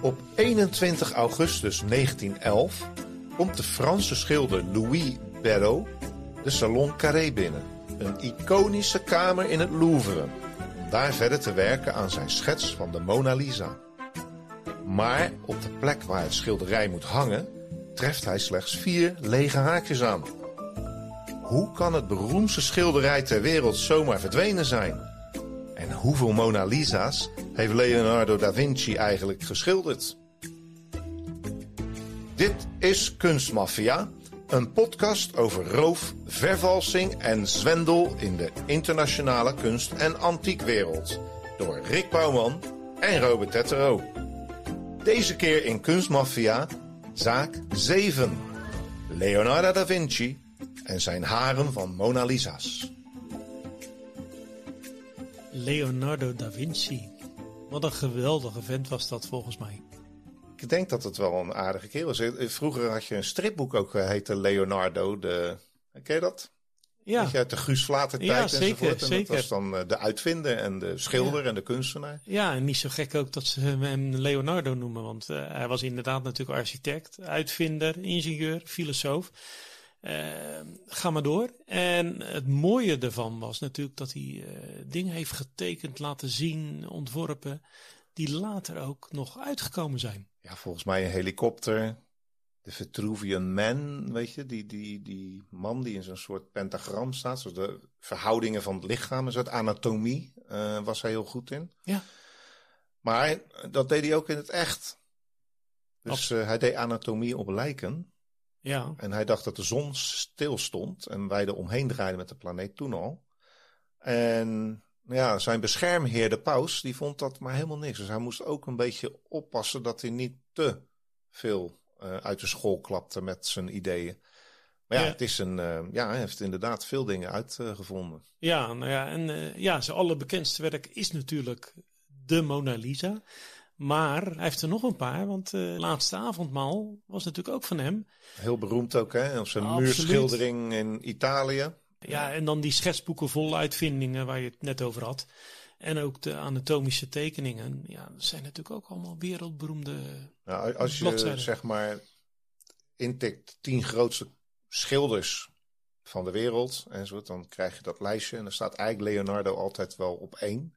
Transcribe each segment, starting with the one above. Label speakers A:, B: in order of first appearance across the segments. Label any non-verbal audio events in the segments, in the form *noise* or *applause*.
A: Op 21 augustus 1911 komt de Franse schilder Louis Barrault de Salon Carré binnen. Een iconische kamer in het Louvre. Om daar verder te werken aan zijn schets van de Mona Lisa. Maar op de plek waar het schilderij moet hangen, treft hij slechts vier lege haakjes aan. Hoe kan het beroemdste schilderij ter wereld zomaar verdwenen zijn? En hoeveel Mona Lisa's heeft Leonardo da Vinci eigenlijk geschilderd? Dit is Kunstmafia, een podcast over roof, vervalsing en zwendel in de internationale kunst- en antiekwereld. Door Rick Bouwman en Robert Tettero. Deze keer in Kunstmafia, zaak 7. Leonardo da Vinci en zijn haren van Mona Lisa's.
B: Leonardo da Vinci. Wat een geweldige vent was dat volgens mij.
A: Ik denk dat het wel een aardige kerel is. Vroeger had je een stripboek ook geheten Leonardo. De, ken je dat?
B: Ja,
A: je, uit de Guus Vlater
B: Ja,
A: tijd
B: zeker,
A: enzovoort. En
B: zeker.
A: dat was dan eh, de uitvinder en de schilder en de kunstenaar.
B: ja, en niet zo gek ook dat ze hem Leonardo noemen. Want eh, hij was inderdaad natuurlijk architect, uitvinder, ingenieur, filosoof. Eh, ga maar door. En het mooie ervan was natuurlijk dat hij eh, dingen heeft getekend, laten zien, ontworpen. Die later ook nog uitgekomen zijn.
A: Ja, volgens mij een helikopter. De Vitruvian Man, weet je, die, die, die man die in zo'n soort pentagram staat. Zoals de verhoudingen van het lichaam, een soort anatomie, eh, was hij heel goed in.
B: Ja.
A: Maar dat deed hij ook in het echt. Dus eh, hij deed anatomie op lijken.
B: Ja,
A: En hij dacht dat de zon stil stond en wij er omheen draaiden met de planeet toen al. En ja, zijn beschermheer, de paus, die vond dat maar helemaal niks. Dus hij moest ook een beetje oppassen dat hij niet te veel eh, uit de school klapte met zijn ideeën. Maar ja,
B: Ja.
A: Het is een, eh, ja hij heeft inderdaad veel dingen uitgevonden.
B: Ja, nou ja, en eh, ja, zijn allerbekendste werk is natuurlijk de Mona Lisa. Maar hij heeft er nog een paar, want eh Laatste Avondmaal was natuurlijk ook van hem.
A: Heel beroemd ook, hè? Op zijn
B: Absoluut.
A: muurschildering in Italië.
B: Ja, en dan die schetsboeken vol uitvindingen waar je het net over had. En ook de anatomische tekeningen. Ja, dat zijn natuurlijk ook allemaal wereldberoemde...
A: Nou, als je
B: Bladzijden.
A: zeg maar intikt tien grootste schilders van de wereld enzovoort, dan krijg je dat lijstje en dan staat eigenlijk Leonardo altijd wel op één.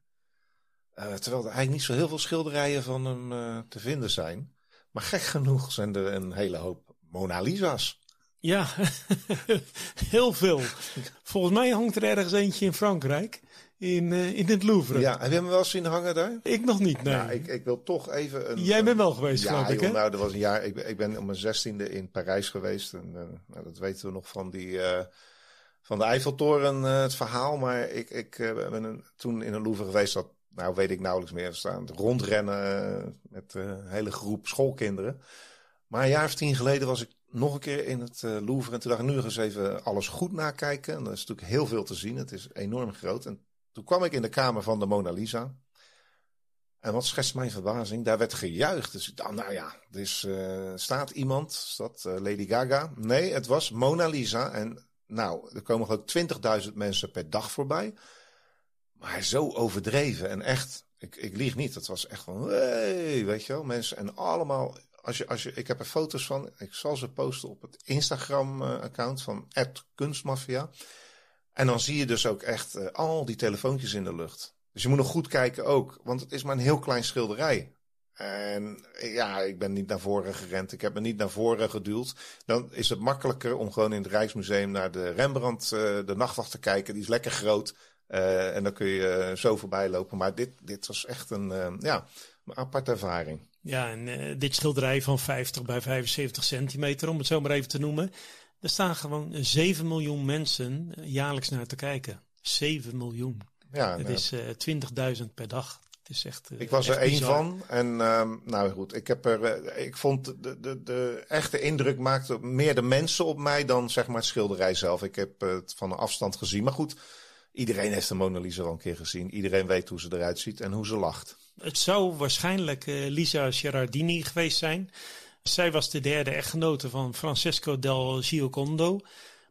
A: Eh, terwijl er eigenlijk niet zo heel veel schilderijen van hem eh, te vinden zijn. Maar gek genoeg zijn er een hele hoop Mona Lisa's.
B: Ja, *laughs* heel veel. Volgens mij hangt er ergens eentje in Frankrijk. In, eh, in het Louvre.
A: Ja, heb je hem wel eens zien hangen daar?
B: Ik nog niet, nee.
A: Ja, ik, ik wil toch even een...
B: Jij bent wel geweest,
A: ja,
B: geloof ik, hè?
A: nou, dat was een jaar. Ik ben, ik ben op mijn zestiende in Parijs geweest. En, nou, dat weten we nog van die van de Eiffeltoren, het verhaal. Maar ik, ik ben een- toen in een Louvre geweest. Dat, nou, weet ik nauwelijks meer. Staan rondrennen eh, met eh, een hele groep schoolkinderen. Maar een jaar of tien geleden was ik nog een keer in het eh, Louvre. En toen dacht ik, nu eens even alles goed nakijken. En er is natuurlijk heel veel te zien. Het is enorm groot. En toen kwam ik in de kamer van de Mona Lisa. En wat schetst mijn verbazing? Daar werd gejuicht. Dus ik dacht, nou ja, er staat iemand, is dat Lady Gaga? Nee, het was Mona Lisa. En nou, er komen ook 20.000 mensen per dag voorbij. Maar zo overdreven en echt, ik, ik lieg niet. Het was echt van, hey, weet je wel, mensen. En allemaal, als je, als je, ik heb er foto's van. Ik zal ze posten op het Instagram-account van Kunstmafia. En dan zie je dus ook echt eh, al die telefoontjes in de lucht. Dus je moet nog goed kijken ook, want het is maar een heel klein schilderij. En eh, ja, ik ben niet naar voren gerend. Ik heb me niet naar voren geduwd. Dan is het makkelijker om gewoon in het Rijksmuseum naar de Rembrandt, eh, de nachtwacht te kijken. Die is lekker groot. Eh, en dan kun je eh, zo voorbij lopen. Maar dit, dit was echt een, eh, ja, een aparte ervaring.
B: Ja, en dit schilderij van 50 bij 75 centimeter, om het zo maar even te noemen. Er staan gewoon 7 miljoen mensen jaarlijks naar te kijken. 7 miljoen. Ja, het is uh, 20.000 per dag. Het is echt.
A: ik was er één van. En um, nou goed, ik, heb er, ik vond de, de, de echte indruk maakte meer de mensen op mij dan zeg maar het schilderij zelf. Ik heb het van een afstand gezien. Maar goed, iedereen heeft de Mona Lisa al een keer gezien. Iedereen weet hoe ze eruit ziet en hoe ze lacht.
B: Het zou waarschijnlijk uh, Lisa Gerardini geweest zijn. Zij was de derde echtgenote van Francesco del Giocondo.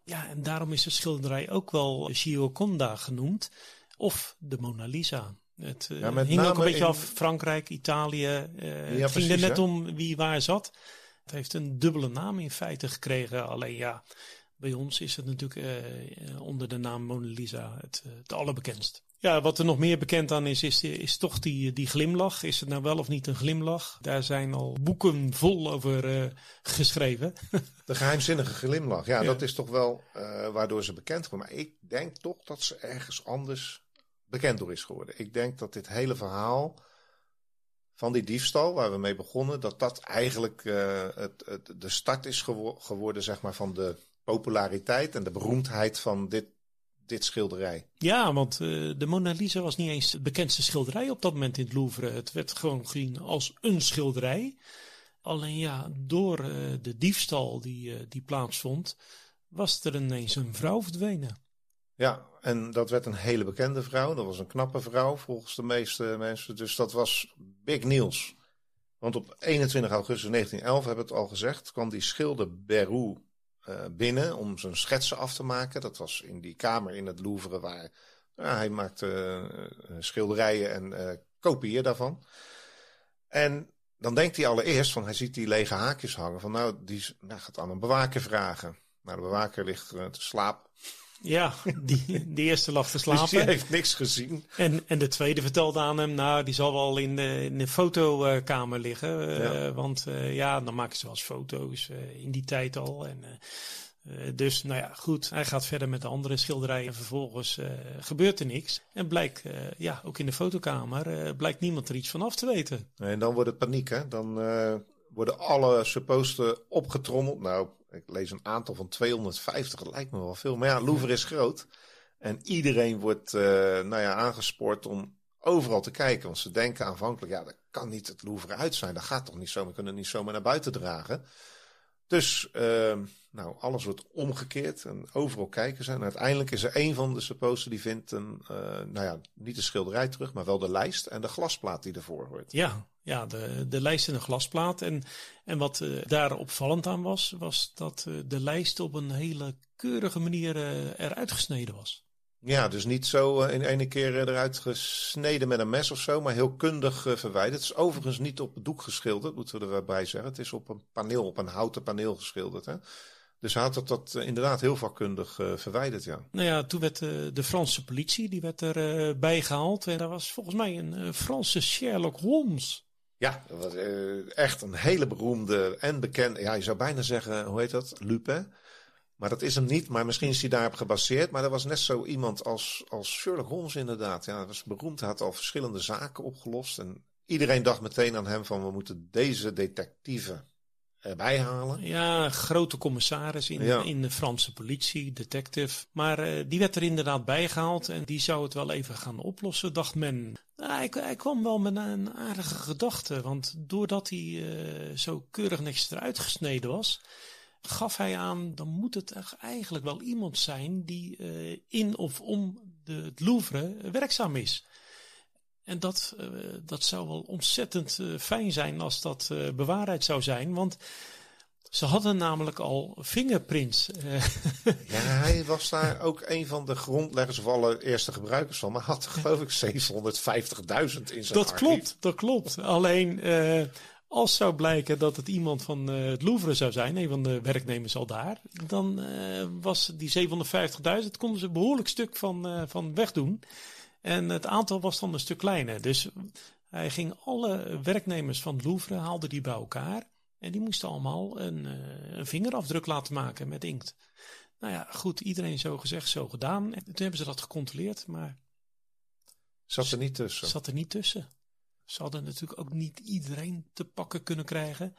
B: Ja, en daarom is de schilderij ook wel Gioconda genoemd. Of de Mona Lisa. Het uh, hing ook een beetje af Frankrijk, Italië. Uh, het ging er net om wie waar zat. Het heeft een dubbele naam in feite gekregen. Alleen ja, bij ons is het natuurlijk uh, onder de naam Mona Lisa het, het allerbekendst. Ja, wat er nog meer bekend aan is, is, is toch die, die glimlach. Is het nou wel of niet een glimlach? Daar zijn al boeken vol over uh, geschreven. *laughs*
A: De geheimzinnige glimlach, ja, dat is toch wel uh, waardoor ze bekend worden. Maar ik denk toch dat ze ergens anders bekend door is geworden. Ik denk dat dit hele verhaal van die diefstal, waar we mee begonnen, dat dat eigenlijk uh, het, het, de start is gewo geworden zeg maar, van de populariteit en de beroemdheid van dit dit schilderij.
B: Ja, want uh, de Mona Lisa was niet eens het bekendste schilderij op dat moment in het Louvre. Het werd gewoon gezien als een schilderij. Alleen ja, door uh, de diefstal die, uh, die plaatsvond, was er ineens een vrouw verdwenen.
A: Ja, en dat werd een hele bekende vrouw. Dat was een knappe vrouw volgens de meeste mensen. Dus dat was big nieuws. Want op 21 augustus 1911, hebben we het al gezegd, kwam die schilder Berou uh, binnen om zijn schetsen af te maken. Dat was in die kamer in het Louvre waar hij maakte uh, schilderijen en uh, kopieën daarvan. En dan denkt hij allereerst van hij ziet die lege haakjes hangen van nou die nou, gaat aan een bewaker vragen. Nou de bewaker ligt te slapen.
B: Ja, die, die eerste lag te slapen. Dus die
A: heeft niks gezien.
B: En, en de tweede vertelde aan hem, nou, die zal wel in de, in de fotokamer liggen. Uh, Want uh, ja, dan maken ze wel eens foto's uh, in die tijd al. En, dus, nou ja, goed. Hij gaat verder met de andere schilderijen. En vervolgens gebeurt er niks. En blijkt, ja, ook in de fotokamer, blijkt niemand er iets van af te weten.
A: En dan wordt het paniek, hè. Dan worden alle supposten opgetrommeld. Nou, ik lees een aantal van 250, dat lijkt me wel veel. Maar ja, Louvre is groot. En iedereen wordt uh, nou ja, aangespoord om overal te kijken. Want ze denken aanvankelijk, ja, dat kan niet het Louvre uit zijn. Dat gaat toch niet zo, we kunnen het niet zomaar naar buiten dragen. Dus uh, nou, alles wordt omgekeerd en overal kijken ze. En uiteindelijk is er een van de supposten die vindt een, uh, nou ja, niet de schilderij terug, maar wel de lijst en de glasplaat die ervoor hoort.
B: Ja, ja de, de lijst en de glasplaat. En, en wat uh, daar opvallend aan was, was dat uh, de lijst op een hele keurige manier eruit gesneden was.
A: Ja, dus niet zo in ene keer eruit gesneden met een mes of zo, maar heel kundig verwijderd. Het is overigens niet op het doek geschilderd, moeten we erbij zeggen. Het is op een paneel, op een houten paneel geschilderd. Hè? Dus hij had dat, dat eh, inderdaad heel vakkundig uh, verwijderd, ja.
B: Nou ja, toen werd uh, de Franse politie, die werd er uh, bij gehaald. En daar was volgens mij een Franse Sherlock Holmes.
A: Ja, dat was echt een hele beroemde en bekende, ja, je zou bijna zeggen, hoe heet dat? Lupin. Maar dat is hem niet, maar misschien is hij daarop gebaseerd. Maar er was net zo iemand als, als Sherlock Holmes inderdaad. Ja, hij was beroemd, hij had al verschillende zaken opgelost. En iedereen dacht meteen aan hem van, we moeten deze detectieve erbij halen.
B: Ja, grote commissaris in, in de Franse politie, detective. Maar uh, die werd er inderdaad bijgehaald en die zou het wel even gaan oplossen, dacht men. hij, hij, kwam wel met een aardige gedachte, want doordat hij uh, zo keurig netjes eruit gesneden was, gaf hij aan, dan moet het eigenlijk wel iemand zijn die uh, in of om de, het Louvre werkzaam is. En dat, uh, dat zou wel ontzettend uh, fijn zijn als dat uh, bewaarheid zou zijn. Want ze hadden namelijk al fingerprints.
A: ja, hij was daar ook een van de grondleggers of alle eerste gebruikers van. Maar had geloof ik 750.000 in zijn
B: Dat archief. klopt, dat klopt. Alleen als zou blijken dat het iemand van het Louvre zou zijn, een van de werknemers al daar, dan was die 750.000, konden ze een behoorlijk stuk van, van wegdoen. En het aantal was dan een stuk kleiner. Dus hij ging alle werknemers van het Louvre, haalde die bij elkaar. En die moesten allemaal een, eh, een vingerafdruk laten maken met inkt. Nou ja, goed, iedereen zo gezegd, zo gedaan. En toen hebben ze dat gecontroleerd, maar...
A: Zat er niet tussen?
B: Zat er niet tussen. Ze hadden natuurlijk ook niet iedereen te pakken kunnen krijgen.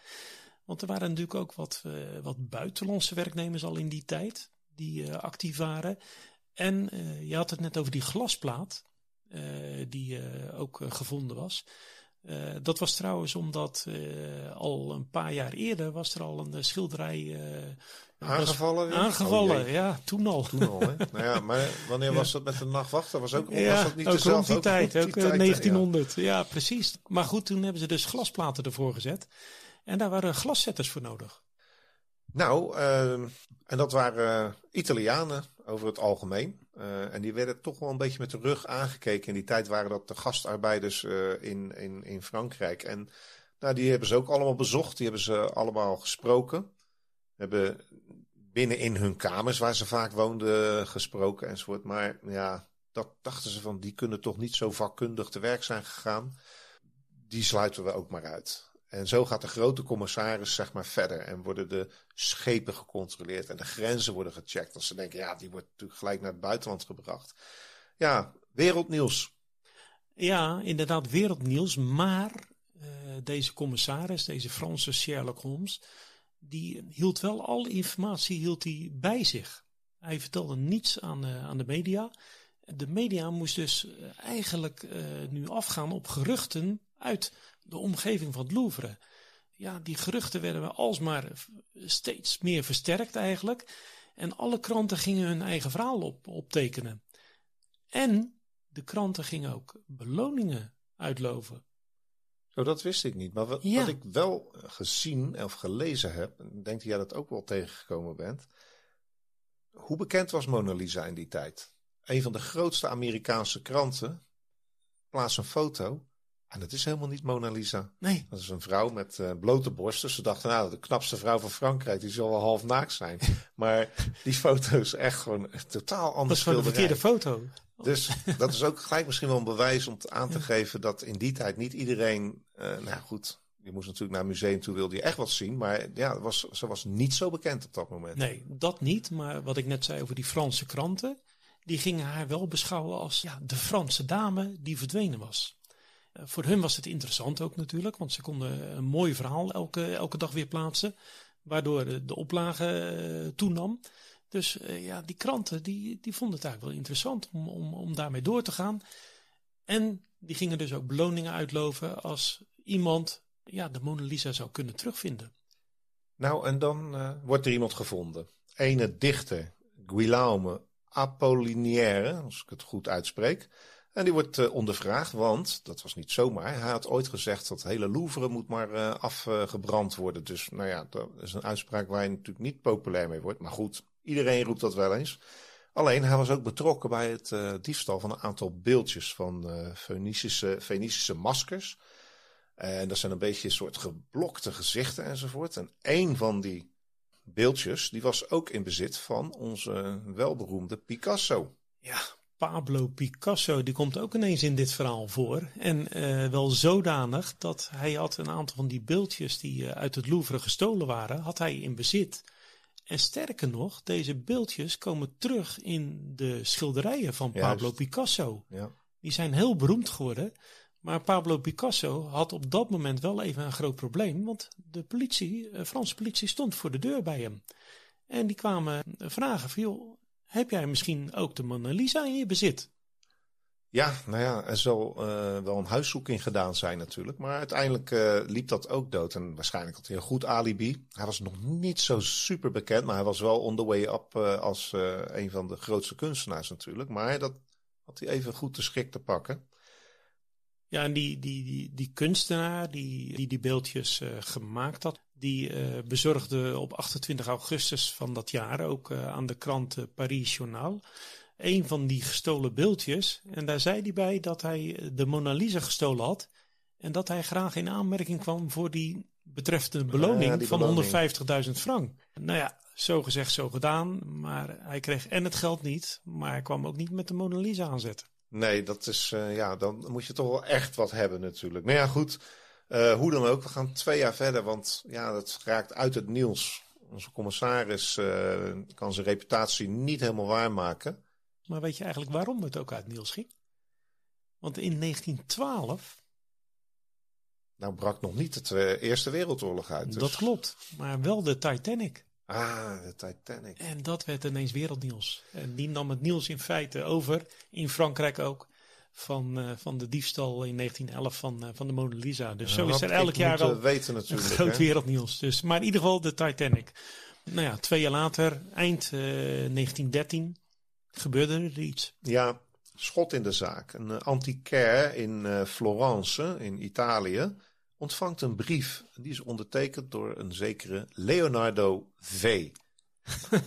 B: Want er waren natuurlijk ook wat, uh, wat buitenlandse werknemers al in die tijd die uh, actief waren. En uh, je had het net over die glasplaat die ook gevonden was. dat was trouwens omdat al een paar jaar eerder was er al een schilderij
A: Aangevallen?
B: Was, aangevallen, oh, ja, toen al.
A: Toen al, hè? nou ja, maar wanneer *laughs* was dat met de nachtwachter? Was, ook,
B: ja,
A: was dat niet
B: ook
A: dezelfde?
B: Rond die tijd, ook,
A: die tijd,
B: 1900. Ja. ja. precies. Maar goed, toen hebben ze dus glasplaten ervoor gezet. En daar waren glaszetters voor nodig.
A: Nou, uh, en dat waren Italianen over het algemeen. Uh, en die werden toch wel een beetje met de rug aangekeken. In die tijd waren dat de gastarbeiders uh, in, in, in Frankrijk. En nou, die hebben ze ook allemaal bezocht. Die hebben ze allemaal gesproken hebben binnen in hun kamers, waar ze vaak woonden, gesproken enzovoort. Maar ja, dat dachten ze van, die kunnen toch niet zo vakkundig te werk zijn gegaan. Die sluiten we ook maar uit. En zo gaat de grote commissaris zeg maar verder en worden de schepen gecontroleerd en de grenzen worden gecheckt. Als ze denken, ja, die wordt natuurlijk gelijk naar het buitenland gebracht. Ja, wereldnieuws.
B: Ja, inderdaad wereldnieuws. Maar uh, deze commissaris, deze Franse Sherlock Holmes, die hield wel al informatie hield hij bij zich. Hij vertelde niets aan, uh, aan de media. De media moest dus uh, eigenlijk nu afgaan op geruchten uit de omgeving van het Louvre. Ja, die geruchten werden alsmaar steeds meer versterkt eigenlijk. En alle kranten gingen hun eigen verhaal op, optekenen. En de kranten gingen ook beloningen uitloven.
A: Zo, dat wist ik niet. Maar wat, ja. wat ik wel gezien of gelezen heb, en ik denk dat jij dat ook wel tegengekomen bent. Hoe bekend was Mona Lisa in die tijd? Een van de grootste Amerikaanse kranten plaatst een foto. En dat is helemaal niet Mona Lisa.
B: Nee.
A: Dat is een vrouw met uh, blote borsten. Ze dachten, nou, de knapste vrouw van Frankrijk, die zal wel half naakt zijn. *laughs* maar die foto is echt gewoon totaal anders.
B: Dat is gewoon de verkeerde foto.
A: Dus dat is ook gelijk misschien wel een bewijs om aan te geven dat in die tijd niet iedereen, uh, nou goed, je moest natuurlijk naar een museum toe, wilde je echt wat zien. Maar ja, was, ze was niet zo bekend op dat moment.
B: Nee, dat niet. Maar wat ik net zei over die Franse kranten, die gingen haar wel beschouwen als ja, de Franse dame die verdwenen was. Uh, voor hun was het interessant ook natuurlijk, want ze konden een mooi verhaal elke, elke dag weer plaatsen, waardoor de, oplage uh, toenam. Dus uh, ja, die kranten die, die vonden het eigenlijk wel interessant om, om, om daarmee door te gaan. En die gingen dus ook beloningen uitloven als iemand ja, de Mona Lisa zou kunnen terugvinden.
A: Nou, en dan wordt er iemand gevonden. Ene dichter, Guillaume Apollinaire, als ik het goed uitspreek. En die wordt uh, ondervraagd, want dat was niet zomaar. Hij had ooit gezegd dat hele Louvre moet maar uh, afgebrand worden. Dus nou ja, dat is een uitspraak waar je natuurlijk niet populair mee wordt. Maar goed, Iedereen roept dat wel eens. Alleen hij was ook betrokken bij het uh, diefstal van een aantal beeldjes van Fenicische maskers. En dat zijn een beetje een soort geblokte gezichten enzovoort. En één van die beeldjes die was ook in bezit van onze welberoemde Picasso.
B: Ja, Pablo Picasso, die komt ook ineens in dit verhaal voor. En uh, wel zodanig dat hij had een aantal van die beeldjes die uit het Louvre gestolen waren, had hij in bezit. En sterker nog, deze beeldjes komen terug in de schilderijen van Pablo Picasso.
A: Ja.
B: Die zijn heel beroemd geworden. Maar Pablo Picasso had op dat moment wel even een groot probleem. Want de politie, de Franse politie, stond voor de deur bij hem. En die kwamen vragen van, joh, heb jij misschien ook de Mona Lisa in je bezit?
A: Ja, nou ja, er zal uh, wel een huiszoeking gedaan zijn natuurlijk. Maar uiteindelijk uh, liep dat ook dood. En waarschijnlijk had hij een goed alibi. Hij was nog niet zo super bekend, maar hij was wel on the way up uh, als een van de grootste kunstenaars natuurlijk. Maar dat had hij even goed de schrik te pakken.
B: Ja, en die, die, die, die kunstenaar die die, die beeldjes gemaakt had, die bezorgde op 28 augustus van dat jaar ook aan de krant Paris Journal een van die gestolen beeldjes. En daar zei hij bij dat hij de Mona Lisa gestolen had. En dat hij graag in aanmerking kwam voor die betreffende beloning ja, van 150.000 frank. Nou ja, zo gezegd, zo gedaan. Maar hij kreeg en het geld niet, maar hij kwam ook niet met de Mona Lisa aanzetten.
A: Nee, dat is, uh, ja, dan moet je toch wel echt wat hebben natuurlijk. Maar ja, goed, uh, hoe dan ook, we gaan twee jaar verder, want ja, dat raakt uit het nieuws. Onze commissaris uh, kan zijn reputatie niet helemaal waarmaken.
B: Maar weet je eigenlijk waarom het ook uit Niels ging? Want in 1912
A: nou brak nog niet de Eerste Wereldoorlog uit. Dus...
B: Dat klopt, maar wel de Titanic.
A: Ah, de Titanic.
B: En dat werd ineens wereldnieuws. En die nam het nieuws in feite over, in Frankrijk ook, van, uh, van de diefstal in 1911 van, uh, van de Mona Lisa. Dus zo is er elk jaar al
A: weten natuurlijk,
B: een groot
A: hè?
B: wereldnieuws. Dus, maar in ieder geval de Titanic. Nou ja, twee jaar later, eind uh, 1913, gebeurde er iets.
A: Ja, schot in de zaak. Een antiquaire in Florence, in Italië, ontvangt een brief. Die is ondertekend door een zekere Leonardo V. uh,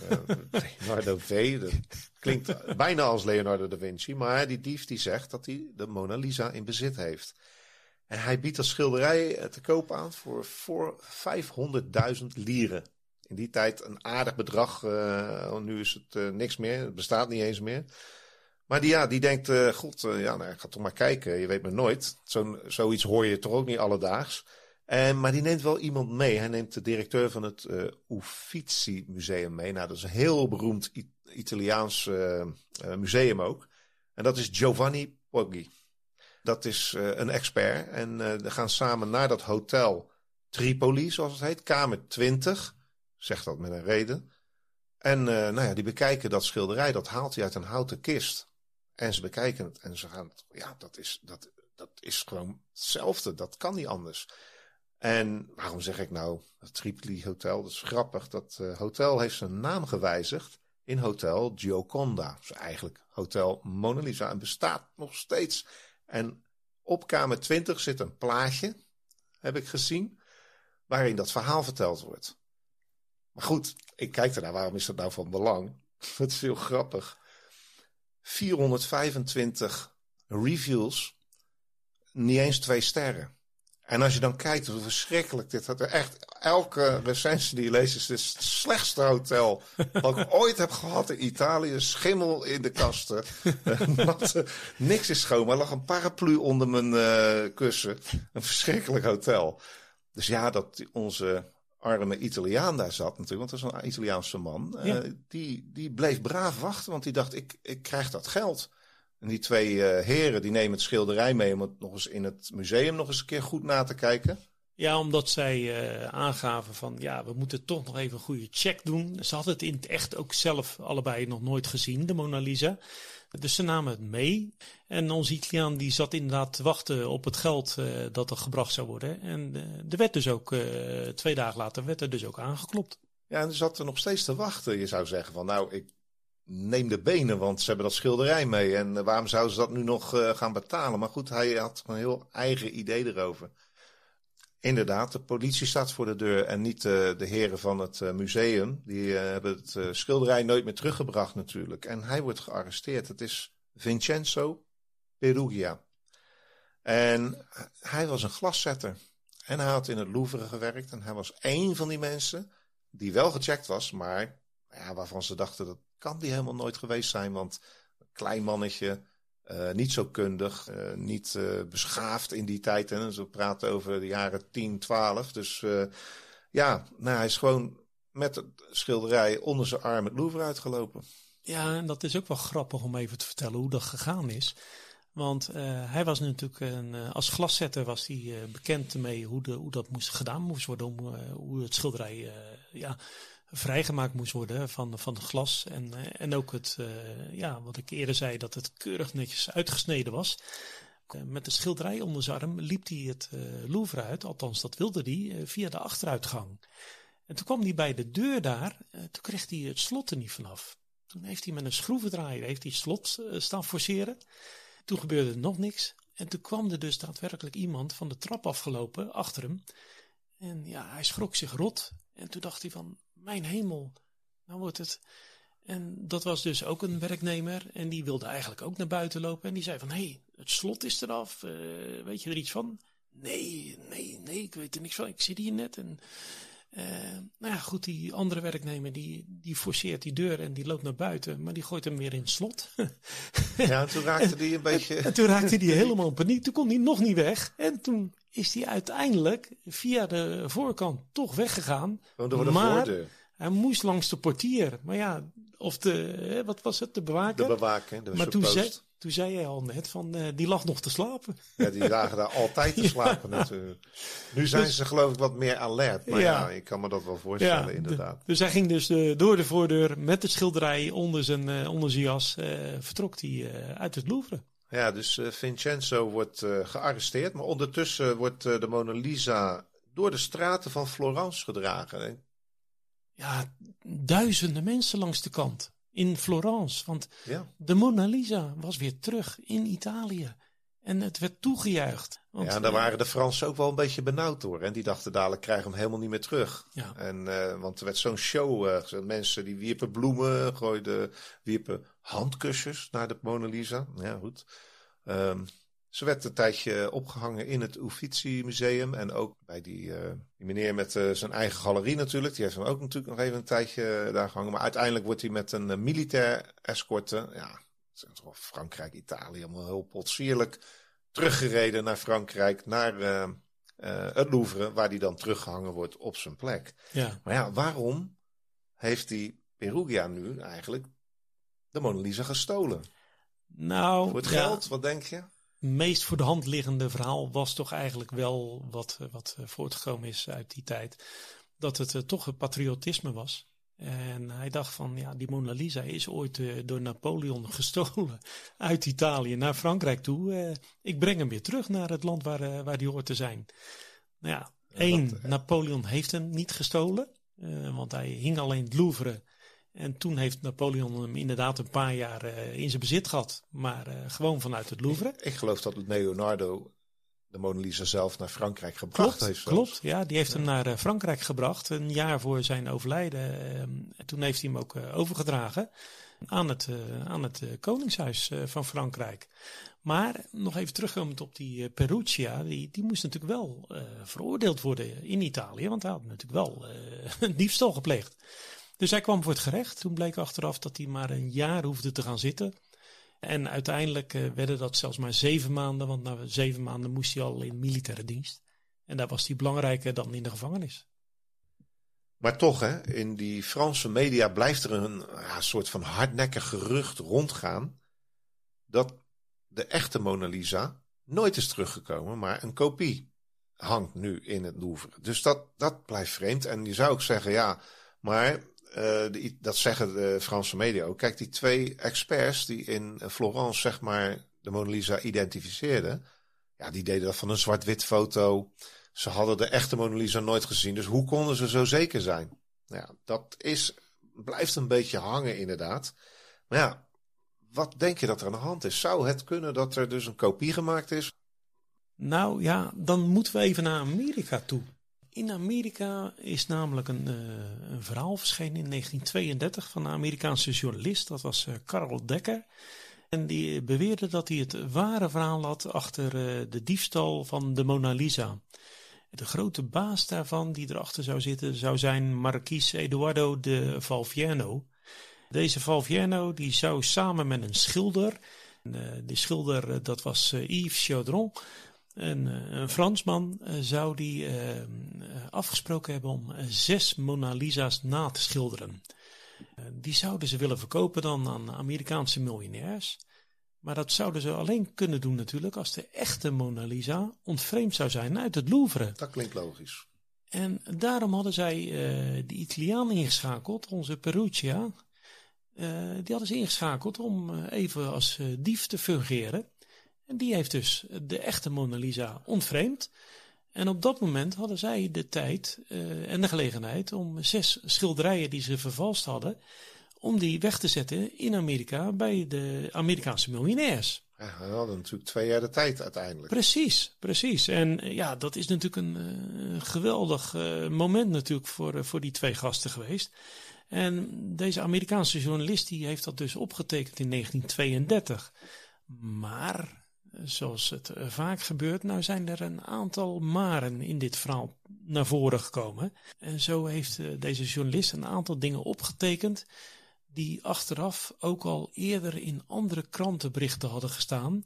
A: Leonardo V, klinkt bijna als Leonardo da Vinci, maar die dief die zegt dat hij de Mona Lisa in bezit heeft. En hij biedt dat schilderij te koop aan voor, voor 500.000 lieren. In die tijd een aardig bedrag. Uh, nu is het niks meer. Het bestaat niet eens meer. Maar die, ja, die denkt, uh, god, ja, nou, ik ga toch maar kijken. Je weet maar nooit. Zo, zoiets hoor je toch ook niet alledaags. En, maar die neemt wel iemand mee. Hij neemt de directeur van het Uffizi Museum mee. Nou, dat is een heel beroemd Italiaans museum ook. En dat is Giovanni Poggi. Dat is een expert. En we gaan samen naar dat hotel Tripoli, zoals het heet. Kamer 20. Zegt dat met een reden. En uh, nou ja, die bekijken dat schilderij, dat haalt hij uit een houten kist. En ze bekijken het en ze gaan, ja, dat is, dat, dat is gewoon hetzelfde. Dat kan niet anders. En waarom zeg ik nou het Tripoli Hotel? Dat is grappig. Dat uh, hotel heeft zijn naam gewijzigd in Hotel Gioconda. Dus eigenlijk Hotel Mona Lisa. En bestaat nog steeds. En op kamer 20 zit een plaatje, heb ik gezien, waarin dat verhaal verteld wordt. Maar goed, ik kijk ernaar, waarom is dat nou van belang? *laughs* Het is heel grappig. 425 reviews, niet eens twee sterren. En als je dan kijkt hoe verschrikkelijk dit had. Echt, elke recensie die je leest is het slechtste hotel *laughs* wat ik ooit heb gehad in Italië. Schimmel in de kasten. *laughs* *laughs* niks is schoon, maar lag een paraplu onder mijn uh, kussen. Een verschrikkelijk hotel. Dus ja, dat onze arme Italiaan daar zat natuurlijk, want dat is een Italiaanse man. Ja. Uh, die, die bleef braaf wachten, want die dacht, ik, ik krijg dat geld. En die twee uh, heren, die nemen het schilderij mee om het nog eens in het museum nog eens een keer goed na te kijken.
B: Ja, omdat zij uh, aangaven van, ja, we moeten toch nog even een goede check doen. Ze hadden het in het echt ook zelf allebei nog nooit gezien, de Mona Lisa. Dus ze namen het mee. En onze Italiaan die zat inderdaad te wachten op het geld uh, dat er gebracht zou worden. En uh, er werd dus ook, twee dagen later, werd er dus ook aangeklopt.
A: Ja, en ze zat er nog steeds te wachten. Je zou zeggen van, nou, ik neem de benen, want ze hebben dat schilderij mee. En waarom zouden ze dat nu nog gaan betalen? Maar goed, hij had een heel eigen idee erover. Inderdaad, de politie staat voor de deur en niet uh, de heren van het museum. Die hebben het schilderij nooit meer teruggebracht natuurlijk. En hij wordt gearresteerd. Het is Vincenzo Perugia. En hij was een glaszetter. En hij had in het Louvre gewerkt. En hij was één van die mensen die wel gecheckt was, maar waarvan ze dachten dat kan die helemaal nooit geweest zijn. Want klein mannetje, uh, niet zo kundig, uh, niet uh, beschaafd in die tijd. Hè. Ze praten over de jaren 10, 12. Dus ja, nou, hij is gewoon met het schilderij onder zijn arm het Louvre uitgelopen.
B: Ja, en dat is ook wel grappig om even te vertellen hoe dat gegaan is. Want hij was natuurlijk een, als glaszetter was hij bekend mee hoe, de, hoe dat moest gedaan moest worden. Om, hoe het schilderij ja, vrijgemaakt moest worden van, van het glas. En, en ook het, uh, ja, wat ik eerder zei, dat het keurig netjes uitgesneden was. Uh, met de schilderij onder zijn arm liep hij het uh, Louvre uit, althans dat wilde hij, via de achteruitgang. En toen kwam hij bij de deur daar, toen kreeg hij het slot er niet vanaf. Toen heeft hij met een schroevendraaier heeft hij het slot staan forceren. Toen gebeurde er nog niks. En toen kwam er dus daadwerkelijk iemand van de trap afgelopen achter hem. En ja, hij schrok zich rot. En toen dacht hij van, mijn hemel, nou wordt het. En dat was dus ook een werknemer en die wilde eigenlijk ook naar buiten lopen. En die zei van, hé, hey, het slot is eraf, uh, weet je er iets van? Nee, nee, nee, ik weet er niks van, ik zit hier net. En uh, nou ja, goed, die andere werknemer die, die forceert die deur en die loopt naar buiten, maar die gooit hem weer in het slot.
A: ja, en toen raakte hij een *laughs* beetje...
B: En, en toen raakte hij helemaal in paniek, toen kon hij nog niet weg. En toen is hij uiteindelijk via de voorkant toch weggegaan.
A: Oh, de maar voordeur.
B: hij moest langs de portier. Maar ja, of de, wat was het, de bewaker?
A: De bewaker, de
B: maar toen zei, Toen zei jij al net van, uh, die lag nog te slapen.
A: Ja, die lagen daar altijd te *laughs* slapen natuurlijk. Nu zijn dus, ze geloof ik wat meer alert. Maar ja, ja ik kan me dat wel voorstellen ja, inderdaad.
B: dus hij ging dus de, door de voordeur met de schilderij onder zijn, uh, onder zijn jas. Vertrok hij uit het Louvre.
A: Ja, dus Vincenzo wordt gearresteerd. Maar ondertussen wordt de Mona Lisa door de straten van Florence gedragen.
B: Ja, duizenden mensen langs de kant in Florence. Want ja. de Mona Lisa was weer terug in Italië. En het werd toegejuicht.
A: Want, ja, daar waren de Fransen ook wel een beetje benauwd door. En die dachten dadelijk krijgen we hem helemaal niet meer terug. Ja. En, uh, want er werd zo'n show. Uh, mensen die wierpen bloemen, gooiden, wierpen handkussens naar de Mona Lisa. Ja, goed. Um, ze werd een tijdje opgehangen in het Uffizi Museum. En ook bij die, uh, die meneer met uh, zijn eigen galerie natuurlijk. Die heeft hem ook natuurlijk nog even een tijdje daar gehangen. Maar uiteindelijk wordt hij met een militair escorte. Ja, Frankrijk, Italië, allemaal heel potsierlijk. Teruggereden naar Frankrijk, naar het Louvre. Waar hij dan teruggehangen wordt op zijn plek. Ja. Maar ja, waarom heeft die Perugia nu eigenlijk de Mona Lisa gestolen?
B: Nou,
A: Voor het geld, wat denk je?
B: meest voor de hand liggende verhaal was toch eigenlijk wel wat, wat voortgekomen is uit die tijd. Dat het uh, toch een patriotisme was. En hij dacht van, ja, die Mona Lisa is ooit uh, door Napoleon *laughs* gestolen uit Italië naar Frankrijk toe. Uh, ik breng hem weer terug naar het land waar, waar die hoort te zijn. Nou ja, één, Napoleon heeft hem niet gestolen. want hij hing alleen het Louvre en toen heeft Napoleon hem inderdaad een paar jaar in zijn bezit gehad. Maar gewoon vanuit het Louvre.
A: Ik, ik, geloof dat Leonardo de Mona Lisa zelf naar Frankrijk gebracht
B: klopt,
A: heeft.
B: Klopt, ja. Die heeft hem naar uh, Frankrijk gebracht. Een jaar voor zijn overlijden. Ehm, toen heeft hij hem ook overgedragen aan het, aan het Koningshuis van Frankrijk. Maar nog even terugkomend op die Perugia. Die, die moest natuurlijk wel veroordeeld worden in Italië. Want hij had natuurlijk wel *laughs* een diefstal gepleegd. Dus hij kwam voor het gerecht. Toen bleek achteraf dat hij maar een jaar hoefde te gaan zitten. En uiteindelijk uh, werden dat zelfs maar zeven maanden, want na zeven maanden moest hij al in militaire dienst. En daar was hij belangrijker dan in de gevangenis.
A: Maar toch, hè, in die Franse media blijft er een ja, soort van hardnekkig gerucht rondgaan. dat de echte Mona Lisa nooit is teruggekomen, maar een kopie hangt nu in het Louvre. Dus dat, dat blijft vreemd. En je zou ook zeggen, ja, maar uh, dat zeggen de Franse media ook. Kijk, die twee experts die in Florence, zeg maar, de Mona Lisa identificeerden. Ja, die deden dat van een zwart-wit foto. Ze hadden de echte Mona Lisa nooit gezien. Dus hoe konden ze zo zeker zijn? Ja, dat is, blijft een beetje hangen inderdaad. Maar ja, wat denk je dat er aan de hand is? Zou het kunnen dat er dus een kopie gemaakt is?
B: Nou ja, dan moeten we even naar Amerika toe. In Amerika is namelijk een, uh, een, verhaal verschenen in 1932 van een Amerikaanse journalist. Dat was uh, Carl Decker. En die beweerde dat hij het ware verhaal had achter uh, de diefstal van de Mona Lisa. De grote baas daarvan, die erachter zou zitten, zou zijn Marquis Eduardo de Valviano. Deze Valviano die zou samen met een schilder, de schilder dat was Yves Chaudron, een, eh, Fransman zou die afgesproken hebben om zes Mona Lisa's na te schilderen. die zouden ze willen verkopen dan aan Amerikaanse miljonairs. Maar dat zouden ze alleen kunnen doen natuurlijk als de echte Mona Lisa ontvreemd zou zijn uit het Louvre.
A: Dat klinkt logisch.
B: En daarom hadden zij de Italianen ingeschakeld, onze Perugia. die hadden ze ingeschakeld om even als dief te fungeren. En die heeft dus de echte Mona Lisa ontvreemd. En op dat moment hadden zij de tijd uh, en de gelegenheid om zes schilderijen die ze vervalst hadden, om die weg te zetten in Amerika bij de Amerikaanse miljonairs.
A: Ja, we hadden natuurlijk twee jaar de tijd uiteindelijk.
B: Precies, precies. En uh, ja, dat is natuurlijk een uh, geweldig moment natuurlijk voor, voor die twee gasten geweest. En deze Amerikaanse journalist die heeft dat dus opgetekend in 1932. Maar zoals het eh, vaak gebeurt, nou zijn er een aantal maren in dit verhaal naar voren gekomen. En zo heeft eh, deze journalist een aantal dingen opgetekend die achteraf ook al eerder in andere krantenberichten hadden gestaan.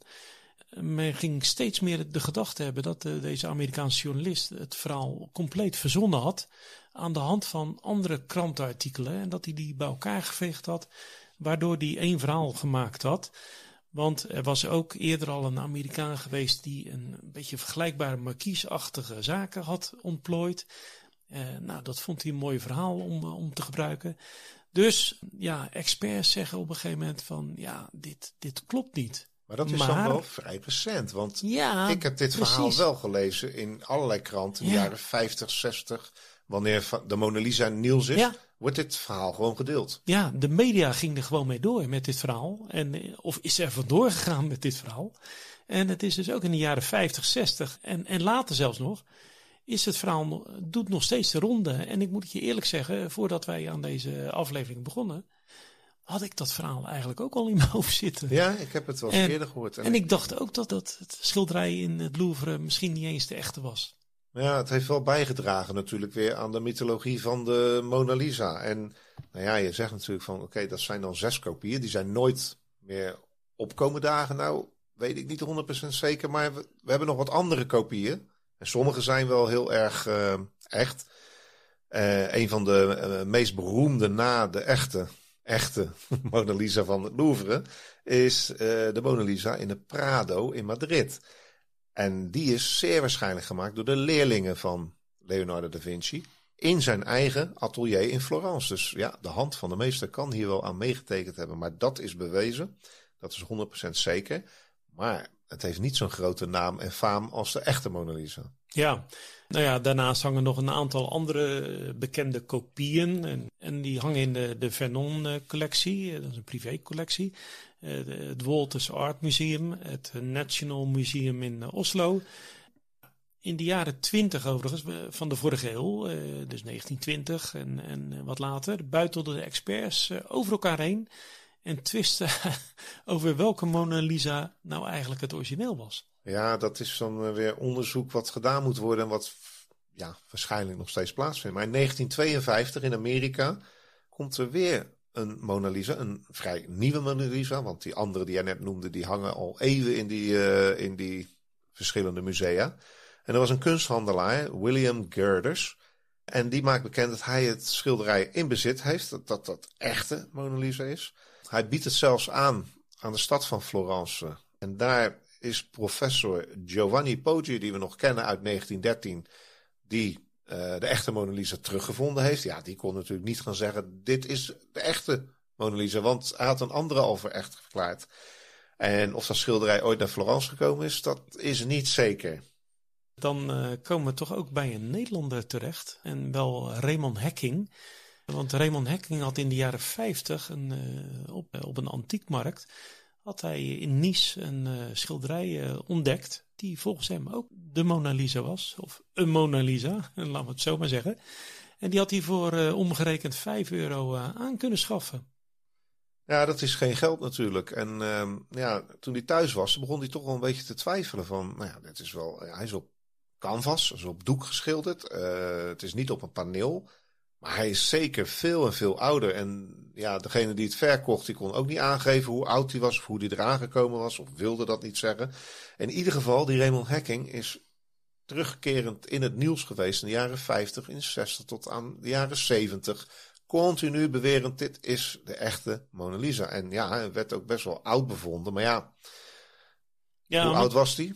B: Men ging steeds meer de gedachte hebben dat eh, deze Amerikaanse journalist het verhaal compleet verzonnen had aan de hand van andere krantenartikelen en dat hij die bij elkaar geveegd had, waardoor hij één verhaal gemaakt had. Want er was ook eerder al een Amerikaan geweest die een beetje vergelijkbare markiesachtige zaken had ontplooid. Uh, nou, dat vond hij een mooi verhaal om, om te gebruiken. Dus ja, experts zeggen op een gegeven moment van ja, dit, dit klopt niet.
A: Maar dat is dan wel vrij recent. Want ja, ik heb dit verhaal wel gelezen in allerlei kranten in de jaren 50, 60. Wanneer de Mona Lisa Niels is, wordt dit verhaal gewoon gedeeld.
B: Ja, de media ging er gewoon mee door met dit verhaal. En, eh, of is er vandoor gegaan met dit verhaal. En het is dus ook in de jaren 50, 60 en, en later zelfs nog is het verhaal doet nog steeds de ronde. En ik moet je eerlijk zeggen, voordat wij aan deze aflevering begonnen, had ik dat verhaal eigenlijk ook al in mijn *laughs* hoofd zitten.
A: Ja, ik heb het wel eens eerder gehoord.
B: En, ik dacht ook dat, dat het schilderij in het Louvre misschien niet eens de echte was.
A: Ja, het heeft wel bijgedragen natuurlijk weer aan de mythologie van de Mona Lisa. En nou ja, je zegt natuurlijk van oké, dat zijn dan zes kopieën. Die zijn nooit meer opkomen dagen. Nou, weet ik niet 100% zeker. Maar we, hebben nog wat andere kopieën. En sommige zijn wel heel erg uh, echt. Uh, een van de uh, meest beroemde na de echte, echte *laughs* Mona Lisa van het Louvre is de Mona Lisa in de Prado in Madrid. En die is zeer waarschijnlijk gemaakt door de leerlingen van Leonardo da Vinci in zijn eigen atelier in Florence. Dus ja, de hand van de meester kan hier wel aan meegetekend hebben, maar dat is bewezen. Dat is 100% zeker. Maar het heeft niet zo'n grote naam en faam als de echte Mona Lisa.
B: Ja, nou ja, daarnaast hangen nog een aantal andere bekende kopieën. En, en die hangen in de, de Vernon-collectie, dat is een privécollectie. Uh, het Walters Art Museum, het National Museum in Oslo. In de jaren 20 overigens, van de vorige eeuw, uh, dus 1920 en, en wat later, buitelden de experts over elkaar heen en twisten *laughs* over welke Mona Lisa nou eigenlijk het origineel was.
A: Ja, dat is dan eh, weer onderzoek wat gedaan moet worden en wat ja, waarschijnlijk nog steeds plaatsvindt. Maar in 1952 in Amerika komt er weer een Mona Lisa, een vrij nieuwe Mona Lisa, want die andere die jij net noemde, die hangen al eeuwen in die, uh, in die verschillende musea. En er was een kunsthandelaar, William Girders, en die maakt bekend dat hij het schilderij in bezit heeft, dat dat, dat echte Mona Lisa is. Hij biedt het zelfs aan aan de stad van Florence. En daar is professor Giovanni Poggi, die we nog kennen uit 1913, die uh, de echte Mona Lisa teruggevonden heeft. Ja, die kon natuurlijk niet gaan zeggen: dit is de echte Mona Lisa, want hij had een andere al voor echt verklaard. En of dat schilderij ooit naar Florence gekomen is, dat is niet zeker.
B: Dan uh, komen we toch ook bij een Nederlander terecht, en wel Raymond Hecking. Want Raymond Hecking had in de jaren 50 een, uh, op, op een antiekmarkt had hij in Nice een uh, schilderij uh, ontdekt. Die volgens hem ook de Mona Lisa was. Of een Mona Lisa, *laughs* laten we het zo maar zeggen. En die had hij voor uh, omgerekend 5 euro aan kunnen schaffen.
A: Ja, dat is geen geld natuurlijk. En ehm, ja, toen hij thuis was, begon hij toch wel een beetje te twijfelen van... Nou ja, dit is wel, hij is op canvas, is op doek geschilderd. het is niet op een paneel. Maar hij is zeker veel en veel ouder. En ja, degene die het verkocht, die kon ook niet aangeven hoe oud hij was, of hoe hij eraan gekomen was, of wilde dat niet zeggen. In ieder geval, die Raymond Hacking is terugkerend in het nieuws geweest in de jaren 50, in de 60 tot aan de jaren 70. Continu bewerend, dit is de echte Mona Lisa. En ja, hij werd ook best wel oud bevonden. Maar ja, ja hoe oud was hij?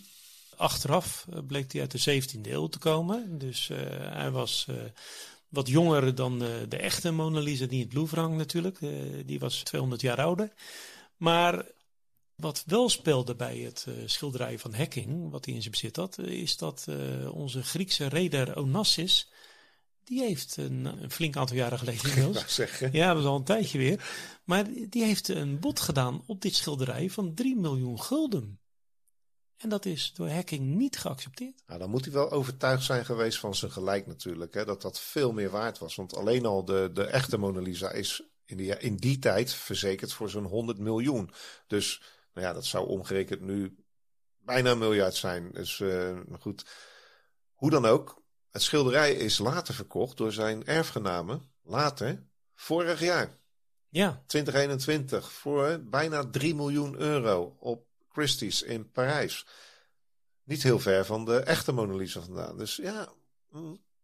B: Achteraf eh, bleek hij uit de 17e eeuw te komen. Dus uh, hij was... Uh, wat jonger dan de, de echte Mona Lisa, die in het Louvre hangt natuurlijk. Uh, die was 200 jaar ouder. Maar wat wel speelde bij het uh, schilderij van Hekking, wat hij in zijn bezit had, is dat onze Griekse reder Onassis, die heeft een, een flink aantal jaren geleden *laughs* inmiddels. Ja, dat is al een tijdje weer. Maar die heeft een bod gedaan op dit schilderij van 3 miljoen gulden. En dat is door Hacking niet geaccepteerd.
A: Nou, dan moet hij wel overtuigd zijn geweest van zijn gelijk natuurlijk. Hè, dat dat veel meer waard was. Want alleen al de, de echte Mona Lisa is in die, in die tijd verzekerd voor zo'n 100 miljoen. Dus nou ja, dat zou omgerekend nu bijna een miljard zijn. Dus uh, goed. Hoe dan ook. Het schilderij is later verkocht door zijn erfgenamen. Later, vorig jaar.
B: Ja.
A: 2021. Voor bijna 3 miljoen euro op Christie's in Parijs. Niet heel ver van de echte Mona Lisa vandaan. Dus ja,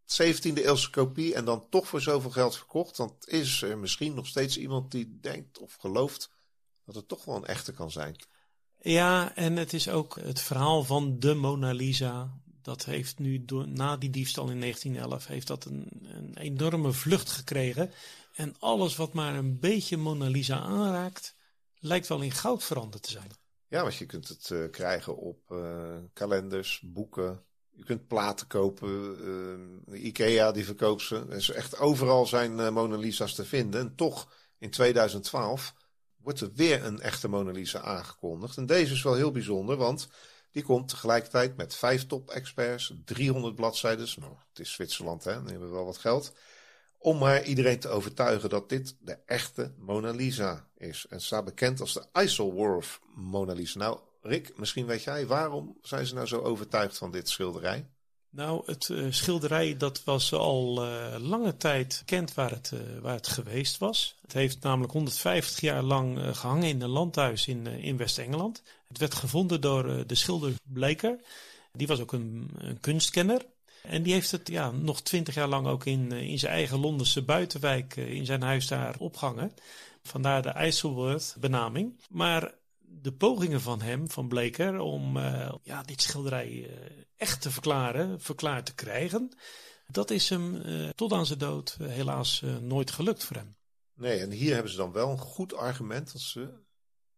A: 17e mm, eeuwse kopie en dan toch voor zoveel geld verkocht. Dan is er misschien nog steeds iemand die denkt of gelooft dat het toch wel een echte kan zijn.
B: Ja, en het is ook het verhaal van de Mona Lisa. Dat heeft nu na die diefstal in 1911 heeft dat een, een enorme vlucht gekregen. En alles wat maar een beetje Mona Lisa aanraakt, lijkt wel in goud veranderd te zijn.
A: Ja, want je kunt het uh, krijgen op uh, kalenders, boeken. Je kunt platen kopen. Uh, Ikea die verkoopt ze. Dus echt overal zijn Mona Lisa's te vinden. En toch in 2012 wordt er weer een echte Mona Lisa aangekondigd. En deze is wel heel bijzonder, want die komt tegelijkertijd met vijf top-experts, 300 bladzijden. Nou, het is Zwitserland, hè? Dan hebben we wel wat geld. Om maar iedereen te overtuigen dat dit de echte Mona Lisa is. En staat bekend als de Isleworth Mona Lisa. Nou, Rick, misschien weet jij, waarom zijn ze nou zo overtuigd van dit schilderij?
B: Nou, het uh, schilderij dat was al uh, lange tijd bekend waar het, uh, waar het geweest was. Het heeft namelijk 150 jaar lang gehangen in een landhuis in, in West-Engeland. Het werd gevonden door de schilder Bleker. Die was ook een, een, kunstkenner. En die heeft het ja, nog twintig jaar lang ook in, in zijn eigen Londense buitenwijk in zijn huis daar opgehangen. Vandaar de Isleworth benaming. Maar de pogingen van hem, van Bleker, om uh, ja, dit schilderij echt te verklaren, verklaard te krijgen, dat is hem tot aan zijn dood helaas nooit gelukt voor hem.
A: Nee, en hier hebben ze dan wel een goed argument dat ze.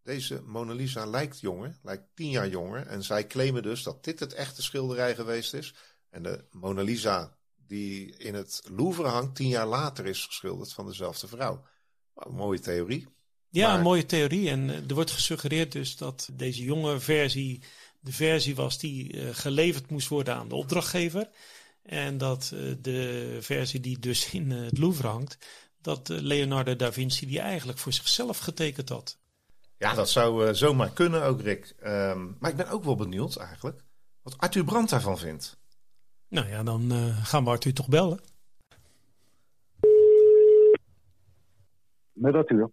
A: Deze Mona Lisa lijkt jonger, lijkt tien jaar jonger. En zij claimen dus dat dit het echte schilderij geweest is. En de Mona Lisa die in het Louvre hangt, tien jaar later is geschilderd van dezelfde vrouw. Nou, mooie theorie.
B: Ja, een mooie theorie. En eh, er wordt gesuggereerd dus dat deze jonge versie de versie was die uh, geleverd moest worden aan de opdrachtgever. En dat uh, de versie die dus in uh, het Louvre hangt, dat Leonardo da Vinci die eigenlijk voor zichzelf getekend had.
A: Ja, dat zou zomaar kunnen ook, Rick. Um, maar ik ben ook wel benieuwd eigenlijk wat Arthur Brandt daarvan vindt.
B: Nou ja, dan gaan we Arthur toch bellen.
C: Met Arthur.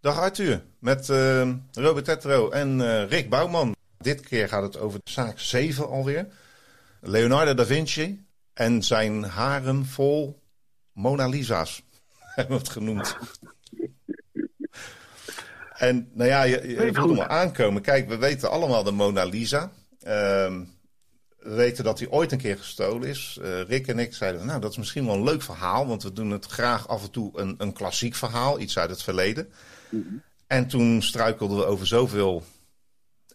A: Dag Arthur, met uh, Robert Tetro en uh, Rick Bouwman. Dit keer gaat het over zaak 7 alweer. Leonardo da Vinci en zijn haren vol Mona Lisa's, *laughs* hebben we het genoemd. en nou ja, je, je voelt hem aankomen. Kijk, we weten allemaal de Mona Lisa. Uh, we weten dat hij ooit een keer gestolen is. Uh, Rick en ik zeiden, nou dat is misschien wel een leuk verhaal. Want we doen het graag af en toe een, een klassiek verhaal, iets uit het verleden. En toen struikelden we over zoveel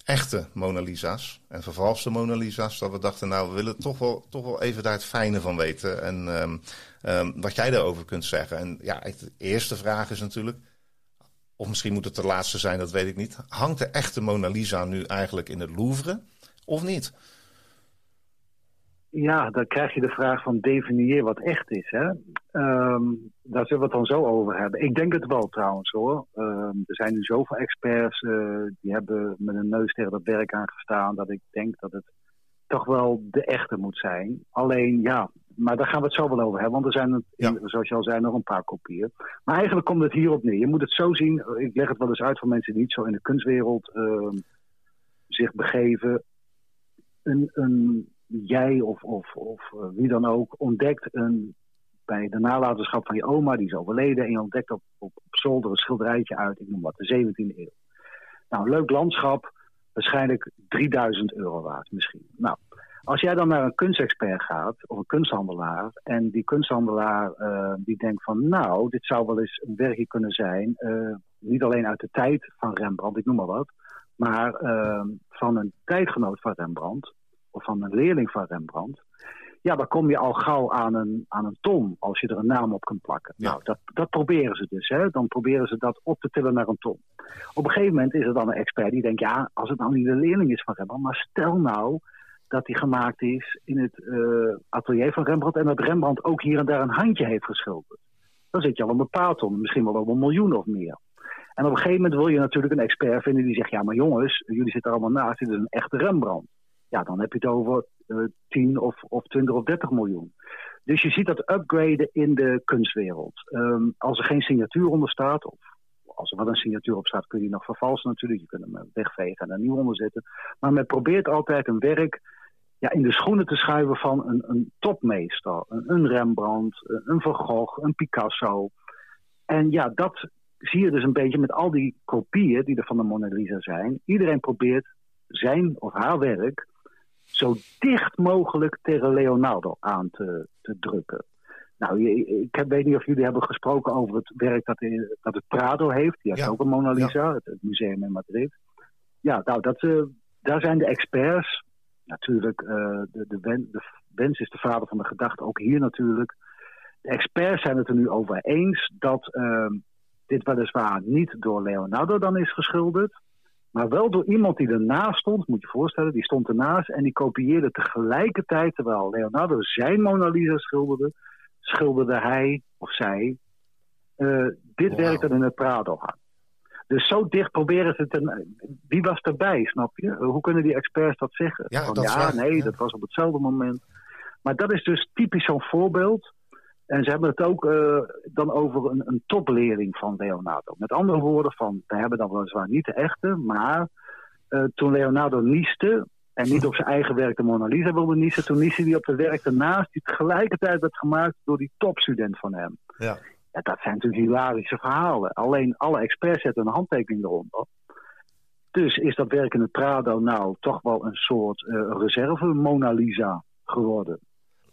A: echte Mona Lisa's en vervalste Mona Lisa's, dat we dachten, nou, we willen toch wel, toch wel even daar het fijne van weten. En um, um, wat jij daarover kunt zeggen. En ja, de eerste vraag is natuurlijk, of misschien moet het de laatste zijn, dat weet ik niet. Hangt de echte Mona Lisa nu eigenlijk in het Louvre of niet?
C: Ja, dan krijg je de vraag van definieer wat echt is. Hè? Um, daar zullen we het dan zo over hebben. Ik denk het wel trouwens hoor. Um, er zijn nu zoveel experts uh, die hebben met een neus tegen dat werk aangestaan dat ik denk dat het toch wel de echte moet zijn. Alleen ja, maar daar gaan we het zo wel over hebben, want er zijn, ja. zoals je al zei, nog een paar kopieën. Maar eigenlijk komt het hierop neer. Je moet het zo zien, ik leg het wel eens uit voor mensen die niet zo in de kunstwereld uh, zich begeven. Een, een, jij of, of, of uh, wie dan ook ontdekt een, bij de nalatenschap van je oma, die is overleden, en je ontdekt op, op, zolder een schilderijtje uit, ik noem wat, de 17e eeuw. Nou, leuk landschap, waarschijnlijk 3000 euro waard misschien. Nou, als jij dan naar een kunstexpert gaat, of een kunsthandelaar, en die kunsthandelaar uh, die denkt van, nou, dit zou wel eens een werkje kunnen zijn, uh, niet alleen uit de tijd van Rembrandt, ik noem maar wat, maar van een tijdgenoot van Rembrandt, of van een leerling van Rembrandt, ja, dan kom je al gauw aan een, aan een ton als je er een naam op kunt plakken. Ja. Nou, dat, dat proberen ze dus. Hè? Dan proberen ze dat op te tillen naar een ton. Op een gegeven moment is er dan een expert die denkt, ja, als het nou niet de leerling is van Rembrandt, maar stel nou dat die gemaakt is in het uh, atelier van Rembrandt en dat Rembrandt ook hier en daar een handje heeft geschilderd. Dan zit je al op een paar ton, misschien wel op een miljoen of meer. En op een gegeven moment wil je natuurlijk een expert vinden die zegt, ja, maar jongens, jullie zitten allemaal naast, dit is een echte Rembrandt. Ja, dan heb je het over uh, 10 of, of 20 of 30 miljoen. Dus je ziet dat upgraden in de kunstwereld. Um, als er geen signatuur onder staat, of als er wel een signatuur op staat, kun je die nog vervalsen natuurlijk. Je kunt hem wegvegen en er nieuw onder zetten. Maar men probeert altijd een werk ja, in de schoenen te schuiven van een, een topmeester. Een, een Rembrandt, een Van Gogh, een Picasso. En ja, dat zie je dus een beetje met al die kopieën die er van de Mona Lisa zijn. Iedereen probeert zijn of haar werk zo dicht mogelijk tegen Leonardo aan te, te drukken. Nou, ik weet niet of jullie hebben gesproken over het werk dat, dat het Prado heeft. Die heeft ook een Mona Lisa, het, museum in Madrid. Ja, nou, dat, uh, daar zijn de experts, natuurlijk, uh, de, de, de, wens is de vader van de gedachte, ook hier natuurlijk. De experts zijn het er nu over eens dat uh, dit weliswaar niet door Leonardo dan is geschilderd, maar wel door iemand die ernaast stond, moet je je voorstellen, die stond ernaast en die kopieerde tegelijkertijd, terwijl Leonardo zijn Mona Lisa schilderde, schilderde hij of zij uh, dit wow. werk dat in het Prado hangt. Dus zo dicht proberen ze te. Wie was erbij, snap je? Hoe kunnen die experts dat zeggen?
A: Ja,
C: Van,
A: dat
C: ja nee, ja. dat was op hetzelfde moment. Maar dat is dus typisch zo'n voorbeeld. En ze hebben het ook uh, dan over een, een, topleerling van Leonardo. Met andere woorden, van, we hebben dan weliswaar niet de echte, maar uh, toen Leonardo nieste en niet op zijn eigen werk de Mona Lisa wilde niezen, toen nieste hij op de werk daarnaast, die tegelijkertijd werd gemaakt door die topstudent van hem.
A: Ja.
C: Ja, dat zijn natuurlijk hilarische verhalen. Alleen alle experts zetten een handtekening eronder. Dus is dat werk in het Prado nou toch wel een soort uh, reserve Mona Lisa geworden?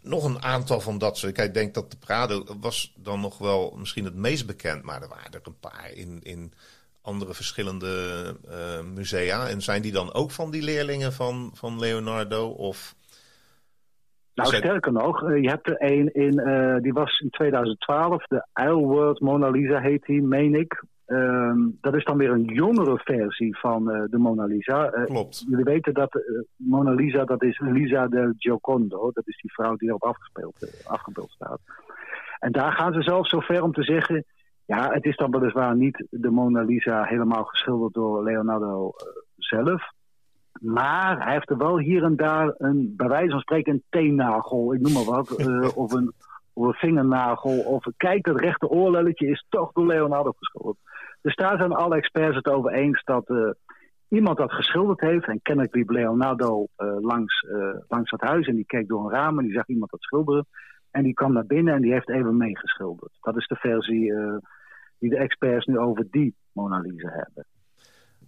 A: Nog een aantal van dat soort. Ik denk dat de Prado was dan nog wel misschien het meest bekend, maar er waren er een paar in, in andere verschillende uh, musea. En zijn die dan ook van die leerlingen van, van Leonardo? Of
C: nou, sterker nog, je hebt er een in, uh, die was in 2012, de World Mona Lisa heet die, meen ik. Um, dat is dan weer een jongere versie van uh, de Mona Lisa.
A: Uh, Klopt.
C: Jullie weten dat Mona Lisa, dat is Lisa del Giocondo. Dat is die vrouw die erop afgespeeld, afgebeeld staat. En daar gaan ze zelfs zo ver om te zeggen... Ja, het is dan weliswaar niet de Mona Lisa helemaal geschilderd door Leonardo zelf... Maar hij heeft er wel hier en daar een, bij wijze van spreken, een teennagel, ik noem maar wat. *laughs* Of, een, of een vingernagel. Of kijk, het rechte oorlelletje is toch door Leonardo geschilderd. Dus daar zijn alle experts het over eens dat uh, iemand dat geschilderd heeft. En kennelijk liep Leonardo uh, langs, langs het huis en die keek door een raam en die zag iemand dat schilderen. En die kwam naar binnen en die heeft even meegeschilderd. Dat is de versie die de experts nu over die Mona Lisa hebben.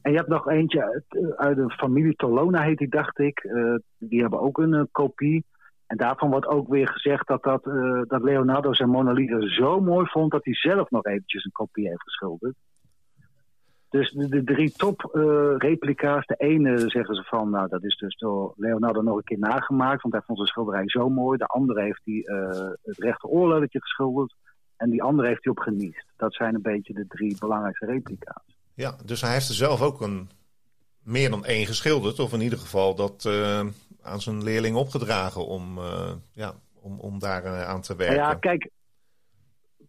C: En je hebt nog eentje uit, de familie Tolona, heet die, dacht ik. Die hebben ook een kopie. En daarvan wordt ook weer gezegd dat, dat, dat Leonardo zijn Mona Lisa zo mooi vond... dat hij zelf nog eventjes een kopie heeft geschilderd. Dus de, de drie top replica's, de ene zeggen ze van... nou, dat is dus door Leonardo nog een keer nagemaakt... want hij vond zijn schilderij zo mooi. De andere heeft hij het rechte oorlelletje geschilderd... en die andere heeft hij op geniest. Dat zijn een beetje de drie belangrijkste replica's.
A: Ja, dus hij heeft er zelf ook een, meer dan één geschilderd. Of in ieder geval dat uh, aan zijn leerling opgedragen om, uh, ja, om, om daar uh, aan te werken.
C: Ja, kijk,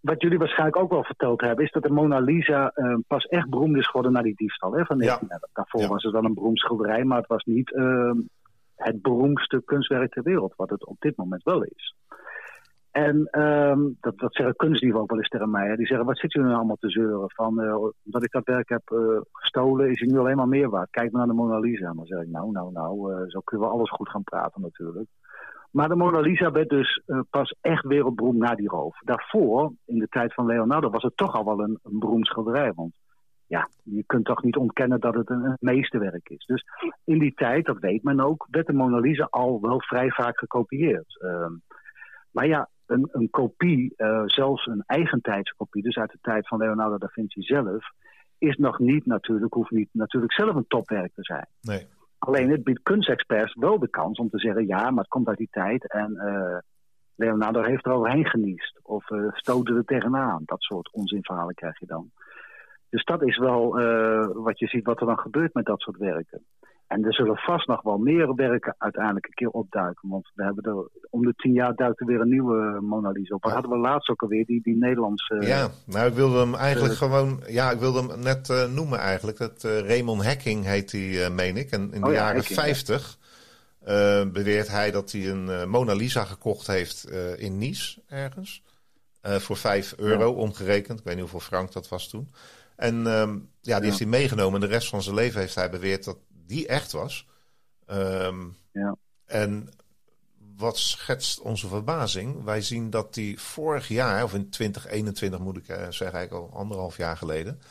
C: wat jullie waarschijnlijk ook wel verteld hebben... is dat de Mona Lisa pas echt beroemd is geworden na die diefstal hè, van 1911. Ja. Daarvoor ja. was het wel een beroemd schilderij... maar het was niet het beroemdste kunstwerk ter wereld... wat het op dit moment wel is. En um, dat, dat zeggen kunstdieven ook wel eens tegen mij. Hè. Die zeggen, wat zit u nu allemaal te zeuren? Van, uh, omdat ik dat werk heb uh, gestolen, is hij nu alleen maar meer waard. Kijk maar naar de Mona Lisa. En dan zeg ik, nou, nou, nou, uh, zo kunnen we alles goed gaan praten natuurlijk. Maar de Mona Lisa werd dus pas echt wereldberoemd na die roof. Daarvoor, in de tijd van Leonardo, was het toch al wel een, beroemd schilderij. Want ja, je kunt toch niet ontkennen dat het een, een meesterwerk is. Dus in die tijd, dat weet men ook, werd de Mona Lisa al wel vrij vaak gekopieerd. Ehm, maar ja, een, een kopie, uh, zelfs een eigentijdse kopie, dus uit de tijd van Leonardo da Vinci zelf, is nog niet natuurlijk, hoeft niet natuurlijk zelf een topwerk te zijn.
A: Nee.
C: Alleen het biedt kunstexperts wel de kans om te zeggen, ja, maar het komt uit die tijd en uh, Leonardo heeft er overheen geniest. Of uh, stoten er tegenaan. Dat soort onzinverhalen krijg je dan. Dus dat is wel wat je ziet wat er dan gebeurt met dat soort werken. En er zullen vast nog wel meer werken uiteindelijk een keer opduiken. Want we hebben er om de tien jaar duikt er weer een nieuwe Mona Lisa op. We hadden we laatst ook alweer, die, die Nederlandse...
A: Ja, nou ik wilde hem eigenlijk uh, gewoon... Ja, ik wilde hem net uh, noemen eigenlijk. Dat uh, Raymond Hacking heet die, meen ik. En in de oh, jaren ja, Hacking, 50 ja. beweert hij dat hij een Mona Lisa gekocht heeft in Nice ergens. voor 5 euro ja. omgerekend. Ik weet niet hoeveel frank dat was toen. En um, ja, die heeft hij meegenomen. En de rest van zijn leven heeft hij beweerd dat die echt was. Um,
C: ja.
A: En wat schetst onze verbazing? Wij zien dat die vorig jaar, of in 2021 moet ik zeggen, eigenlijk al anderhalf jaar geleden,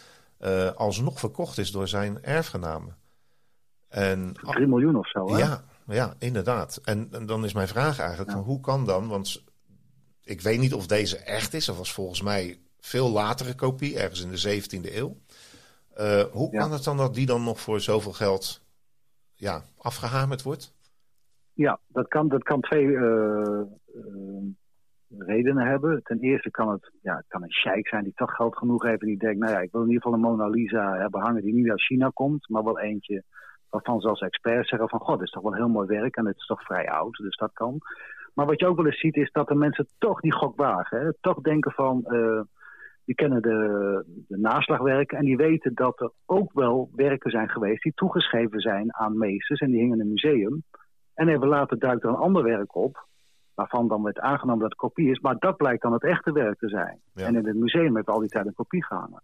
A: uh, alsnog verkocht is door zijn erfgenamen.
C: En, 3 miljoen of zo, hè?
A: Ja, ja inderdaad. En, en dan is mijn vraag eigenlijk, van hoe kan dan, want ik weet niet of deze echt is, of was volgens mij veel latere kopie, ergens in de 17e eeuw. Uh, hoe kan het dan dat die dan nog voor zoveel geld ja, afgehamerd wordt?
C: Ja, dat kan, dat kan twee uh, redenen hebben. Ten eerste kan het, ja, het kan een sheik zijn die toch geld genoeg heeft en die denkt, nou ja, ik wil in ieder geval een Mona Lisa hebben hangen die niet uit China komt, maar wel eentje waarvan zelfs experts zeggen van, god, dit is toch wel heel mooi werk en het is toch vrij oud, dus dat kan. Maar wat je ook wel eens ziet is dat de mensen toch die gok wagen. Hè? Toch denken van, uh, die kennen de, de naslagwerken en die weten dat er ook wel werken zijn geweest die toegeschreven zijn aan meesters en die hingen in een museum. En even later duikt er een ander werk op, waarvan dan werd aangenomen dat het kopie is, maar dat blijkt dan het echte werk te zijn. En in het museum heeft al die tijd een kopie gehangen.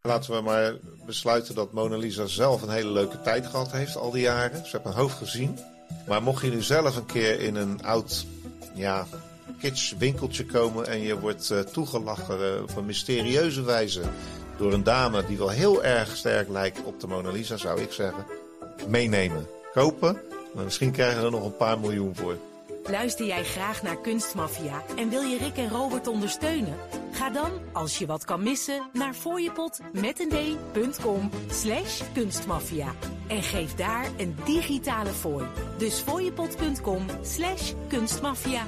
A: Laten we maar besluiten dat Mona Lisa zelf een hele leuke tijd gehad heeft al die jaren. Ze heeft mijn hoofd gezien. Maar mocht je nu zelf een keer in een oud ja, kitsch winkeltje komen en je wordt uh, toegelachen uh, op een mysterieuze wijze door een dame die wel heel erg sterk lijkt op de Mona Lisa, zou ik zeggen, meenemen. Kopen, maar misschien krijgen we er nog een paar miljoen voor.
D: Luister jij graag naar Kunstmafia en wil je Rick en Robert ondersteunen? Ga dan, als je wat kan missen, naar fooiepot met een d.com slash kunstmafia. En geef daar een digitale fooi. Dus fooiepot.com slash kunstmafia.